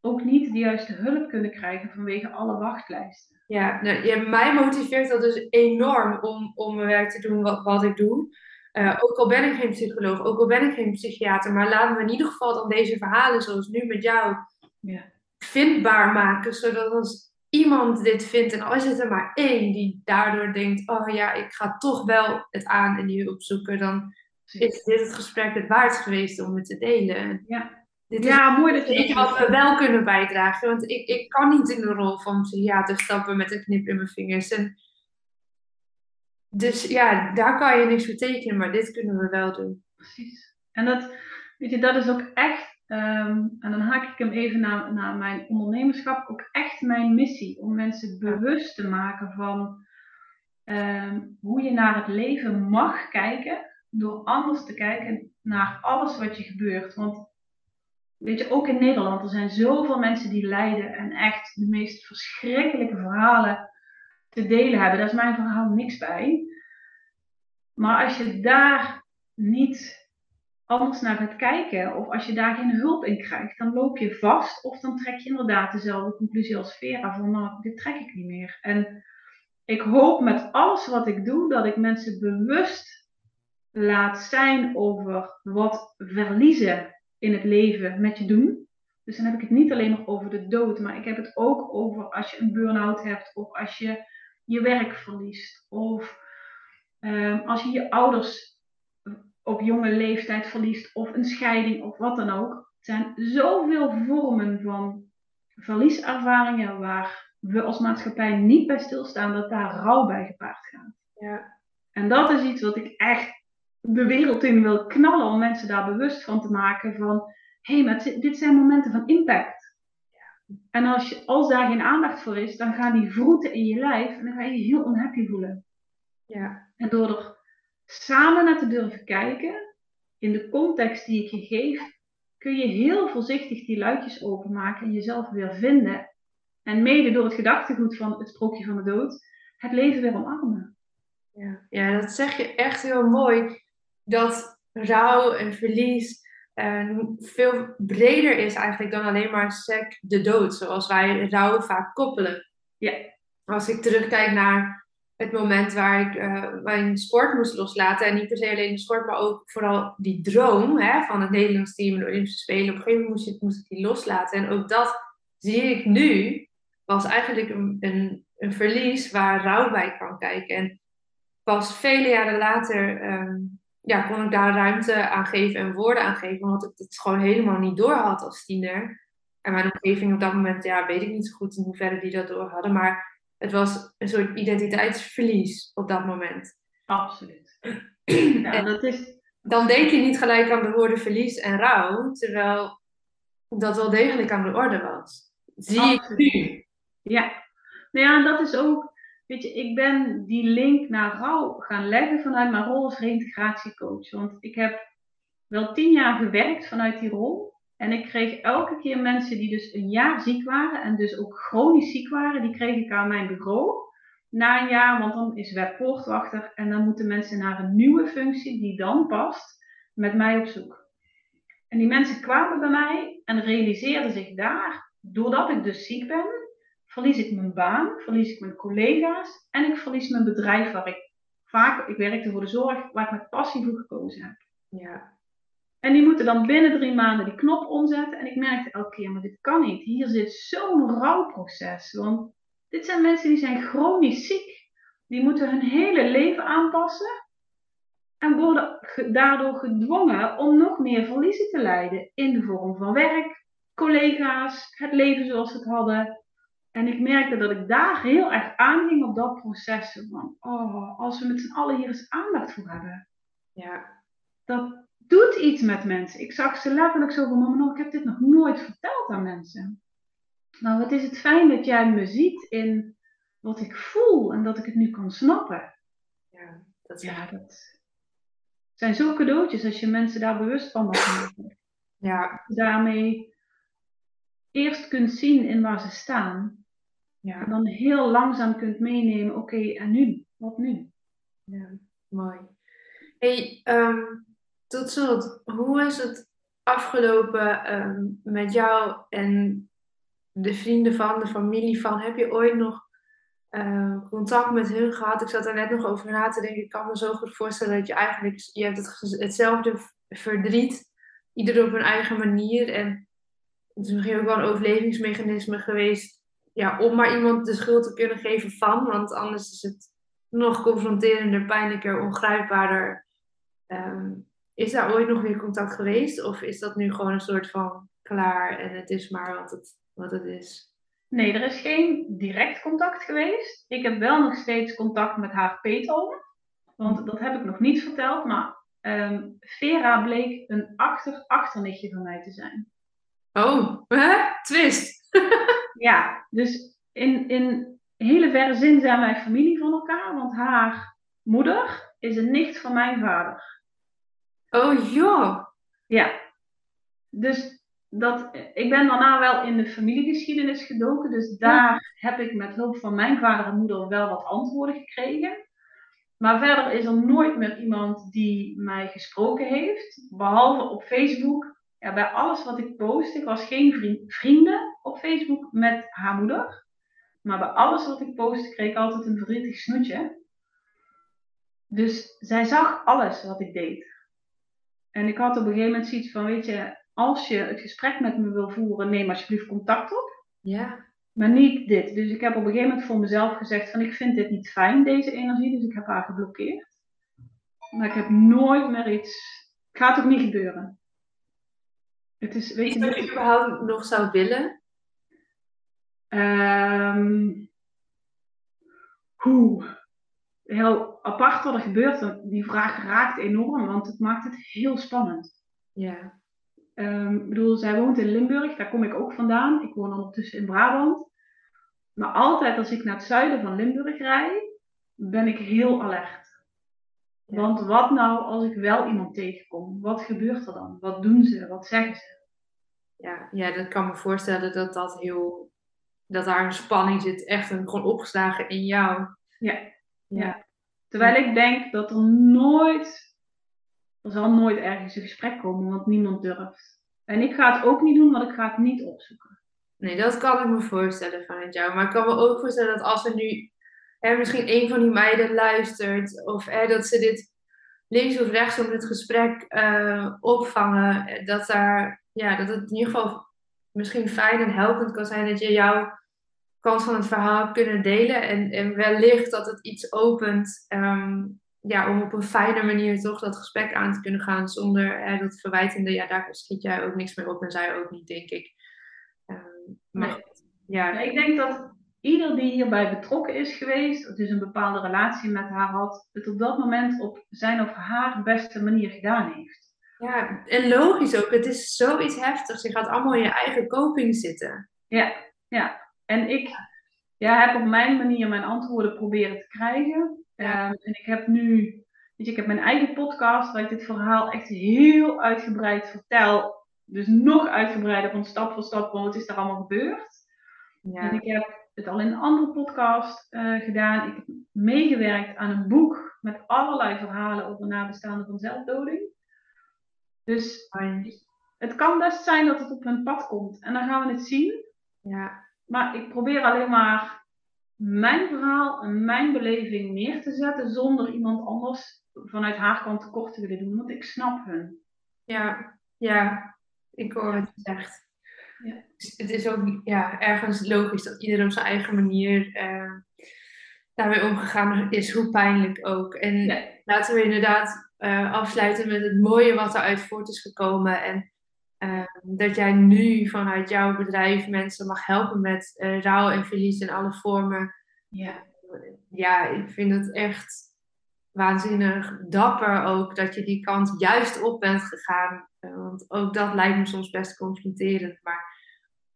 ook niet de juiste hulp kunnen krijgen vanwege alle wachtlijsten. Ja, nou, ja, mij motiveert dat dus enorm om, om mijn werk te doen wat, wat ik doe. Uh, ook al ben ik geen psycholoog, ook al ben ik geen psychiater, maar laten we in ieder geval dan deze verhalen, zoals nu met jou, Ja. Vindbaar maken. Zodat als iemand dit vindt, en als het er maar één die daardoor denkt: Oh ja, ik ga toch wel het aan en die hulp zoeken, dan is dit het gesprek het waard geweest om het te delen. Ja. Dit Ja, mooi dat je wat we wel kunnen bijdragen. Want ik, ik kan niet in de rol van psychiater stappen met een knip in mijn vingers. En dus ja, daar kan je niks voor tekenen, maar dit kunnen we wel doen. Precies. En dat, weet je, dat is ook echt, ehm, en dan haak ik hem even naar, naar mijn ondernemerschap, ook echt mijn missie. Om mensen bewust te maken van ehm, hoe je naar het leven mag kijken. Door anders te kijken naar alles wat je gebeurt. Want weet je, ook in Nederland, er zijn zoveel mensen die lijden en echt de meest verschrikkelijke verhalen te delen hebben. Daar is mijn verhaal niks bij. Maar als je daar niet anders naar gaat kijken, of als je daar geen hulp in krijgt, dan loop je vast. Of dan trek je inderdaad dezelfde conclusie als Vera: van nou, dit trek ik niet meer. En ik hoop met alles wat ik doe, dat ik mensen bewust laat zijn over wat verliezen in het leven met je doen. Dus dan heb ik het niet alleen nog over de dood, maar ik heb het ook over als je een burn-out hebt, of als je je werk verliest, of um, als je je ouders op jonge leeftijd verliest, of een scheiding, of wat dan ook. Er zijn zoveel vormen van verlieservaringen waar we als maatschappij niet bij stilstaan dat daar rouw bij gepaard gaat. Ja. En dat is iets wat ik echt de wereld in wil knallen om mensen daar bewust van te maken van hé, hey, maar dit zijn momenten van impact. En als, je, als daar geen aandacht voor is, dan gaan die vroeten in je lijf en dan ga je je heel onhappy voelen. Ja. En door er samen naar te durven kijken, in de context die ik je geef, kun je heel voorzichtig die luikjes openmaken en jezelf weer vinden. En mede door het gedachtegoed van het sprookje van de dood, het leven weer omarmen. Ja, ja dat zeg je echt heel mooi. Dat rouw en verlies uh, veel breder is eigenlijk dan alleen maar sec de dood, zoals wij rouw vaak koppelen. Ja. Als ik terugkijk naar het moment waar ik mijn sport moest loslaten, en niet per se alleen de sport, maar ook vooral die droom hè, van het Nederlands team en de Olympische Spelen, op een gegeven moment moest, moest ik die loslaten. En ook dat zie ik nu, was eigenlijk een, een, een verlies waar rouw bij kan kijken. En pas vele jaren later um, ja, kon ik daar ruimte aan geven en woorden aan geven, omdat ik het gewoon helemaal niet door had als tiener. En mijn omgeving op dat moment, ja, weet ik niet zo goed in hoeverre die dat door hadden, maar het was een soort identiteitsverlies op dat moment. Absoluut. Ja, dat is... Dan denk je niet gelijk aan de woorden verlies en rouw, terwijl dat wel degelijk aan de orde was. Zie ik nu. Ja. Nou ja, en dat is ook, weet je, ik ben die link naar rouw gaan leggen vanuit mijn rol als reïntegratiecoach. Want ik heb wel tien jaar gewerkt vanuit die rol. En ik kreeg elke keer mensen die dus een jaar ziek waren en dus ook chronisch ziek waren, die kreeg ik aan mijn bureau na een jaar, want dan is web poortwachter en dan moeten mensen naar een nieuwe functie die dan past met mij op zoek. En die mensen kwamen bij mij en realiseerden zich daar, doordat ik dus ziek ben, verlies ik mijn baan, verlies ik mijn collega's en ik verlies mijn bedrijf waar ik vaak, ik werkte voor de zorg, waar ik met passie voor gekozen heb. Ja. En die moeten dan binnen drie maanden die knop omzetten. En ik merkte elke keer, maar dit kan niet. Hier zit zo'n rouwproces. Want dit zijn mensen die zijn chronisch ziek. Die moeten hun hele leven aanpassen. En worden daardoor gedwongen om nog meer verliezen te lijden. In de vorm van werk, collega's, het leven zoals ze het hadden. En ik merkte dat ik daar heel erg aanging op dat proces. Van, oh, als we met z'n allen hier eens aandacht voor hebben. Ja. Dat, doet iets met mensen. Ik zag ze letterlijk zo van, mama, ik heb dit nog nooit verteld aan mensen. Nou, wat is het fijn dat jij me ziet in wat ik voel en dat ik het nu kan snappen. Ja, dat, ja, dat zijn zo cadeautjes als je mensen daar bewust van mag maken. Ja. Daarmee eerst kunt zien in waar ze staan. Ja. En dan heel langzaam kunt meenemen, oké, en nu? Wat nu? Ja, mooi. Hey, um, tot slot, hoe is het afgelopen ehm, met jou en de vrienden van, de familie van? Heb je ooit nog uh, contact met hun gehad? Ik zat er net nog over na te denken. Ik kan me zo goed voorstellen dat je eigenlijk, je hebt het, hetzelfde verdriet, ieder op een eigen manier. En het is misschien ook wel een overlevingsmechanisme geweest, ja, om maar iemand de schuld te kunnen geven van, want anders is het nog confronterender, pijnlijker, ongrijpbaarder. Um, is daar ooit nog weer contact geweest? Of is dat nu gewoon een soort van klaar en het is maar wat het, wat het is? Nee, er is geen direct contact geweest. Ik heb wel nog steeds contact met haar peetoom. Want dat heb ik nog niet verteld. Maar um, Vera bleek een achter-achternichtje van mij te zijn. Oh, hè? Twist. ja, dus in, in hele verre zin zijn wij familie van elkaar. Want haar moeder is een nicht van mijn vader. Oh joh. Ja. Dus dat, ik ben daarna wel in de familiegeschiedenis gedoken. Dus daar heb ik met hulp van mijn vader en moeder wel wat antwoorden gekregen. Maar verder is er nooit meer iemand die mij gesproken heeft. Behalve op Facebook. Ja, bij alles wat ik post. Ik was geen vrienden op Facebook met haar moeder. Maar bij alles wat ik post kreeg ik altijd een verdrietig snoetje. Dus zij zag alles wat ik deed. En ik had op een gegeven moment zoiets van, weet je, als je het gesprek met me wil voeren, neem alsjeblieft contact op. Ja. Maar niet dit. Dus ik heb op een gegeven moment voor mezelf gezegd van, ik vind dit niet fijn, deze energie. Dus ik heb haar geblokkeerd. Maar ik heb nooit meer iets... Het gaat ook niet gebeuren. Het is, weet je, dat je überhaupt nog zou willen? Um, hoe? Heel apart wat er gebeurt. Die vraag raakt enorm, want het maakt het heel spannend. Ja. Um, ik bedoel, zij woont in Limburg, daar kom ik ook vandaan. Ik woon ondertussen in Brabant. Maar altijd als ik naar het zuiden van Limburg rijd, ben ik heel alert. Want wat nou als ik wel iemand tegenkom? Wat gebeurt er dan? Wat doen ze? Wat zeggen ze? Ja, ja dat kan me voorstellen dat dat heel... Dat daar een spanning zit, echt een, gewoon opgeslagen in jou. Ja. Ja. Terwijl ik denk dat er nooit, er zal nooit ergens een gesprek komen, want niemand durft. En ik ga het ook niet doen, want ik ga het niet opzoeken. Nee, dat kan ik me voorstellen vanuit jou. Maar ik kan me ook voorstellen dat als er nu hè, misschien een van die meiden luistert, of hè, dat ze dit links of rechts op dit gesprek uh, opvangen, dat, daar, ja, dat het in ieder geval misschien fijn en helpend kan zijn dat je jou kant van het verhaal kunnen delen. En, en wellicht dat het iets opent ehm, ja, om op een fijne manier toch dat gesprek aan te kunnen gaan zonder dat verwijtende, ja, daar schiet jij ook niks meer op en zij ook niet, denk ik. Um, maar, ja. ik denk dat ieder die hierbij betrokken is geweest, dus een bepaalde relatie met haar had, het op dat moment op zijn of haar beste manier gedaan heeft. Ja, en logisch ook. Het is zoiets heftigs. Je gaat allemaal in je eigen coping zitten. Ja, ja. En ik ja, heb op mijn manier mijn antwoorden proberen te krijgen. Ja. Ehm, en ik heb nu, weet je, ik heb mijn eigen podcast waar ik dit verhaal echt heel uitgebreid vertel. Dus nog uitgebreider van stap voor stap, want wat is er allemaal gebeurd. Ja. En ik heb het al in een andere podcast eh, gedaan. Ik heb meegewerkt aan een boek met allerlei verhalen over nabestaanden van zelfdoding. Dus het kan best zijn dat het op hun pad komt. En dan gaan we het zien. Ja. Maar ik probeer alleen maar mijn verhaal en mijn beleving neer te zetten zonder iemand anders vanuit haar kant tekort te willen doen. Want ik snap hun. Ja, ja, ik hoor wat je zegt. Ja. Dus Het is ook ja, ergens logisch dat iedereen op zijn eigen manier eh, daarmee omgegaan is, hoe pijnlijk ook. En laten we inderdaad eh, afsluiten met het mooie wat eruit voort is gekomen. En eh, dat jij nu vanuit jouw bedrijf mensen mag helpen met eh, rouw en verlies in alle vormen. Ja. Ja, ik vind het echt waanzinnig dapper ook dat je die kant juist op bent gegaan. Eh, want ook dat lijkt me soms best confronterend. Maar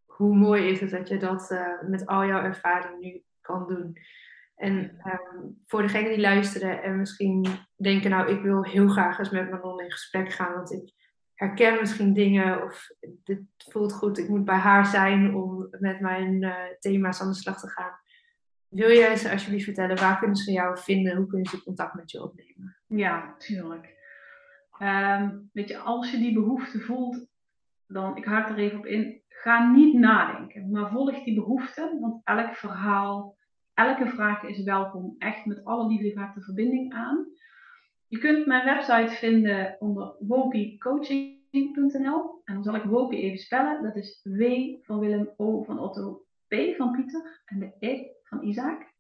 hoe mooi is het dat je dat eh, met al jouw ervaring nu kan doen. En ehm, voor degenen die luisteren en misschien denken, nou ik wil heel graag eens met Manon in gesprek gaan. Want ik herken misschien dingen of dit voelt goed, ik moet bij haar zijn om met mijn eh, thema's aan de slag te gaan. Wil jij ze alsjeblieft vertellen, waar kunnen ze jou vinden? Hoe kunnen ze contact met je opnemen? Ja, tuurlijk. Ehm, weet je, als je die behoefte voelt, dan, ik haak er even op in, ga niet nadenken, maar volg die behoefte, want elk verhaal, elke vraag is welkom, echt met alle liefde gaat de verbinding aan. Je kunt mijn website vinden onder wopicoaching.nl en dan zal ik Wopi even spellen, dat is W van Willem, O van Otto, P van Pieter en de E van Isaac.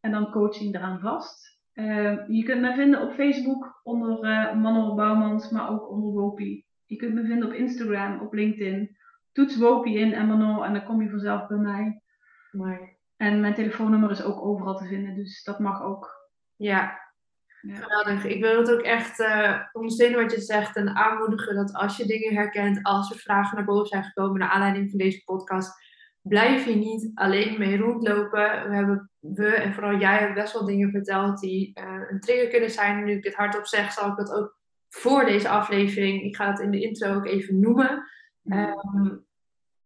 En dan coaching eraan vast. Eh, je kunt me vinden op Facebook onder eh Manuel Bouwmans, maar ook onder Wopi. Je kunt me vinden op Instagram, op LinkedIn. Toets Wopi in en Manon en dan kom je vanzelf bij mij. Maar En mijn telefoonnummer is ook overal te vinden, dus dat mag ook. Ja. Geweldig. Ik wil het ook echt eh, ondersteunen wat je zegt en aanmoedigen dat als je dingen herkent, als er vragen naar boven zijn gekomen naar aanleiding van deze podcast, blijf je niet alleen mee rondlopen. We hebben, we en vooral jij hebben best wel dingen verteld die eh, een trigger kunnen zijn. Nu ik dit hardop zeg, zal ik dat ook voor deze aflevering, ik ga het in de intro ook even noemen. Ehm,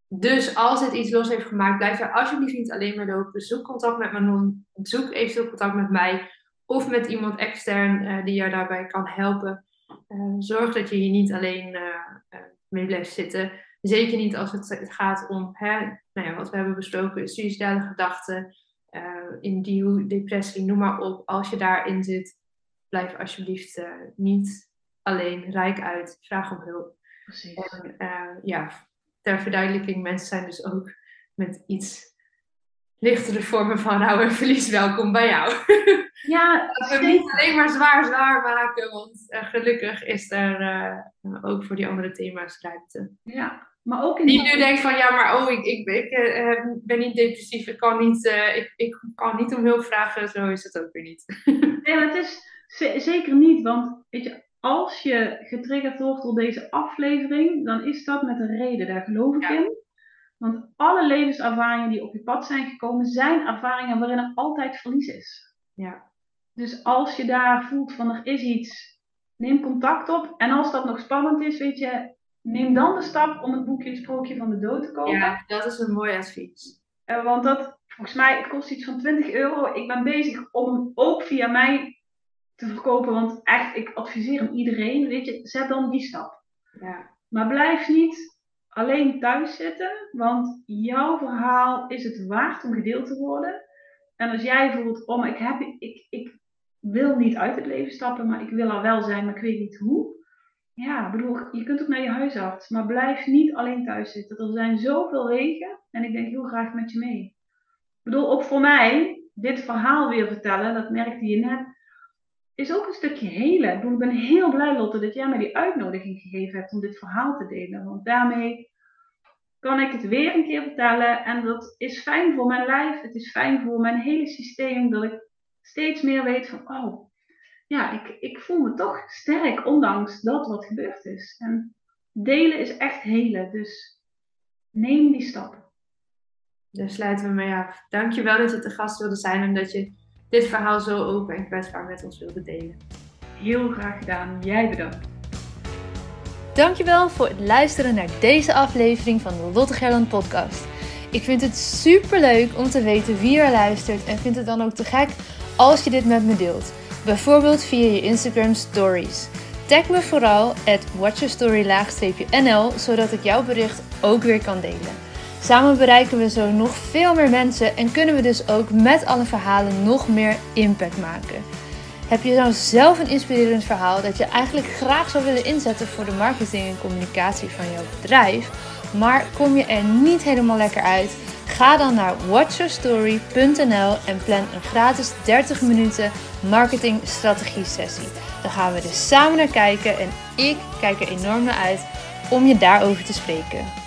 dus als het iets los heeft gemaakt, blijf er alsjeblieft niet alleen maar lopen. Zoek contact met Manon, zoek eventueel contact met mij of met iemand extern eh, die jou daarbij kan helpen. Eh, zorg dat je hier niet alleen eh, mee blijft zitten. Zeker niet als het gaat om hè, nou ja, wat we hebben besproken, suïcidale gedachten, eh induw, depressie, noem maar op. Als je daarin zit, blijf alsjeblieft niet alleen rijk uit. Vraag om hulp. Precies. En ja, ter verduidelijking, mensen zijn dus ook met iets lichtere vormen van rouw en verlies welkom bij jou. Ja, we niet alleen maar zwaar zwaar maken, want eh, gelukkig is er eh, ook voor die andere thema's ruimte. ja. Maar ook in Die nu denkt van ja, maar oh, ik, ik, ik eh, ben niet depressief, ik kan niet, eh, ik, ik kan niet om hulp vragen, zo is het ook weer niet. Nee, maar het is ze- zeker niet, want weet je, als je getriggerd wordt door deze aflevering, dan is dat met een reden, daar geloof ik Ja. in. Want alle levenservaringen die op je pad zijn gekomen, zijn ervaringen waarin er altijd verlies is. Ja. Dus als je daar voelt van er is iets, neem contact op. En als dat nog spannend is, weet je, neem dan de stap om het boekje Het Sprookje van de Dood te kopen. ja, dat is een mooi advies. Eh, want dat, volgens mij, het kost iets van 20 euro. Ik ben bezig om hem ook via mij te verkopen. Want echt, ik adviseer hem iedereen. Weet je, zet dan die stap. Ja. Maar blijf niet alleen thuis zitten. Want jouw verhaal is het waard om gedeeld te worden. En als jij voelt, oh, maar ik, heb, ik, ik wil niet uit het leven stappen. Maar ik wil er wel zijn, maar ik weet niet hoe. Ja, bedoel, je kunt ook naar je huisarts. Maar blijf niet alleen thuis zitten. Er zijn zoveel wegen. En ik denk heel graag met je mee. Ik bedoel, ook voor mij, dit verhaal weer vertellen, dat merkte je net, is ook een stukje helen. Ik, ben heel blij, Lotte, dat jij mij die uitnodiging gegeven hebt om dit verhaal te delen. Want daarmee kan ik het weer een keer vertellen. En dat is fijn voor mijn lijf. Het is fijn voor mijn hele systeem. Dat ik steeds meer weet van, oh, ja, ik, ik voel me toch sterk, ondanks dat wat gebeurd is. En delen is echt helen. Dus neem die stappen. Daar sluiten we mee af. Dankjewel dat je te gast wilde zijn en dat je dit verhaal zo open en kwetsbaar met ons wilde delen. Heel graag gedaan. Jij bedankt. Dankjewel voor het luisteren naar deze aflevering van de Lotte Gerland podcast. Ik vind het super leuk om te weten wie er luistert en vind het dan ook te gek als je dit met me deelt. Bijvoorbeeld via je Instagram stories. Tag me vooral at watchyourstory-nl zodat ik jouw bericht ook weer kan delen. Samen bereiken we zo nog veel meer mensen en kunnen we dus ook met alle verhalen nog meer impact maken. Heb je nou zelf een inspirerend verhaal dat je eigenlijk graag zou willen inzetten voor de marketing en communicatie van jouw bedrijf, maar kom je er niet helemaal lekker uit? Ga dan naar watchyourstory.nl en plan een gratis 30 minuten marketing strategie sessie. Dan gaan we er samen naar kijken en ik kijk er enorm naar uit om je daarover te spreken.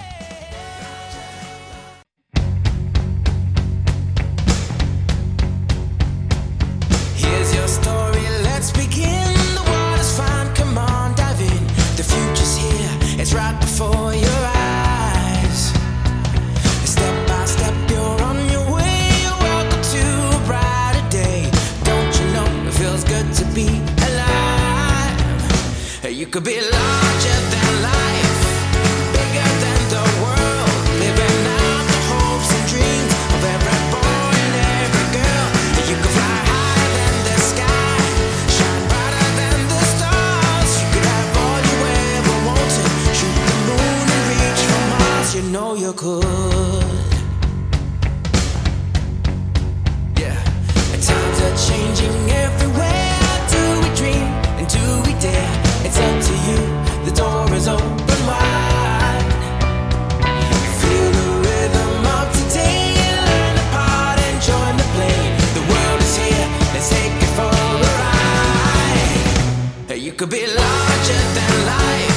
Could be You could be larger than life,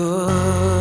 could.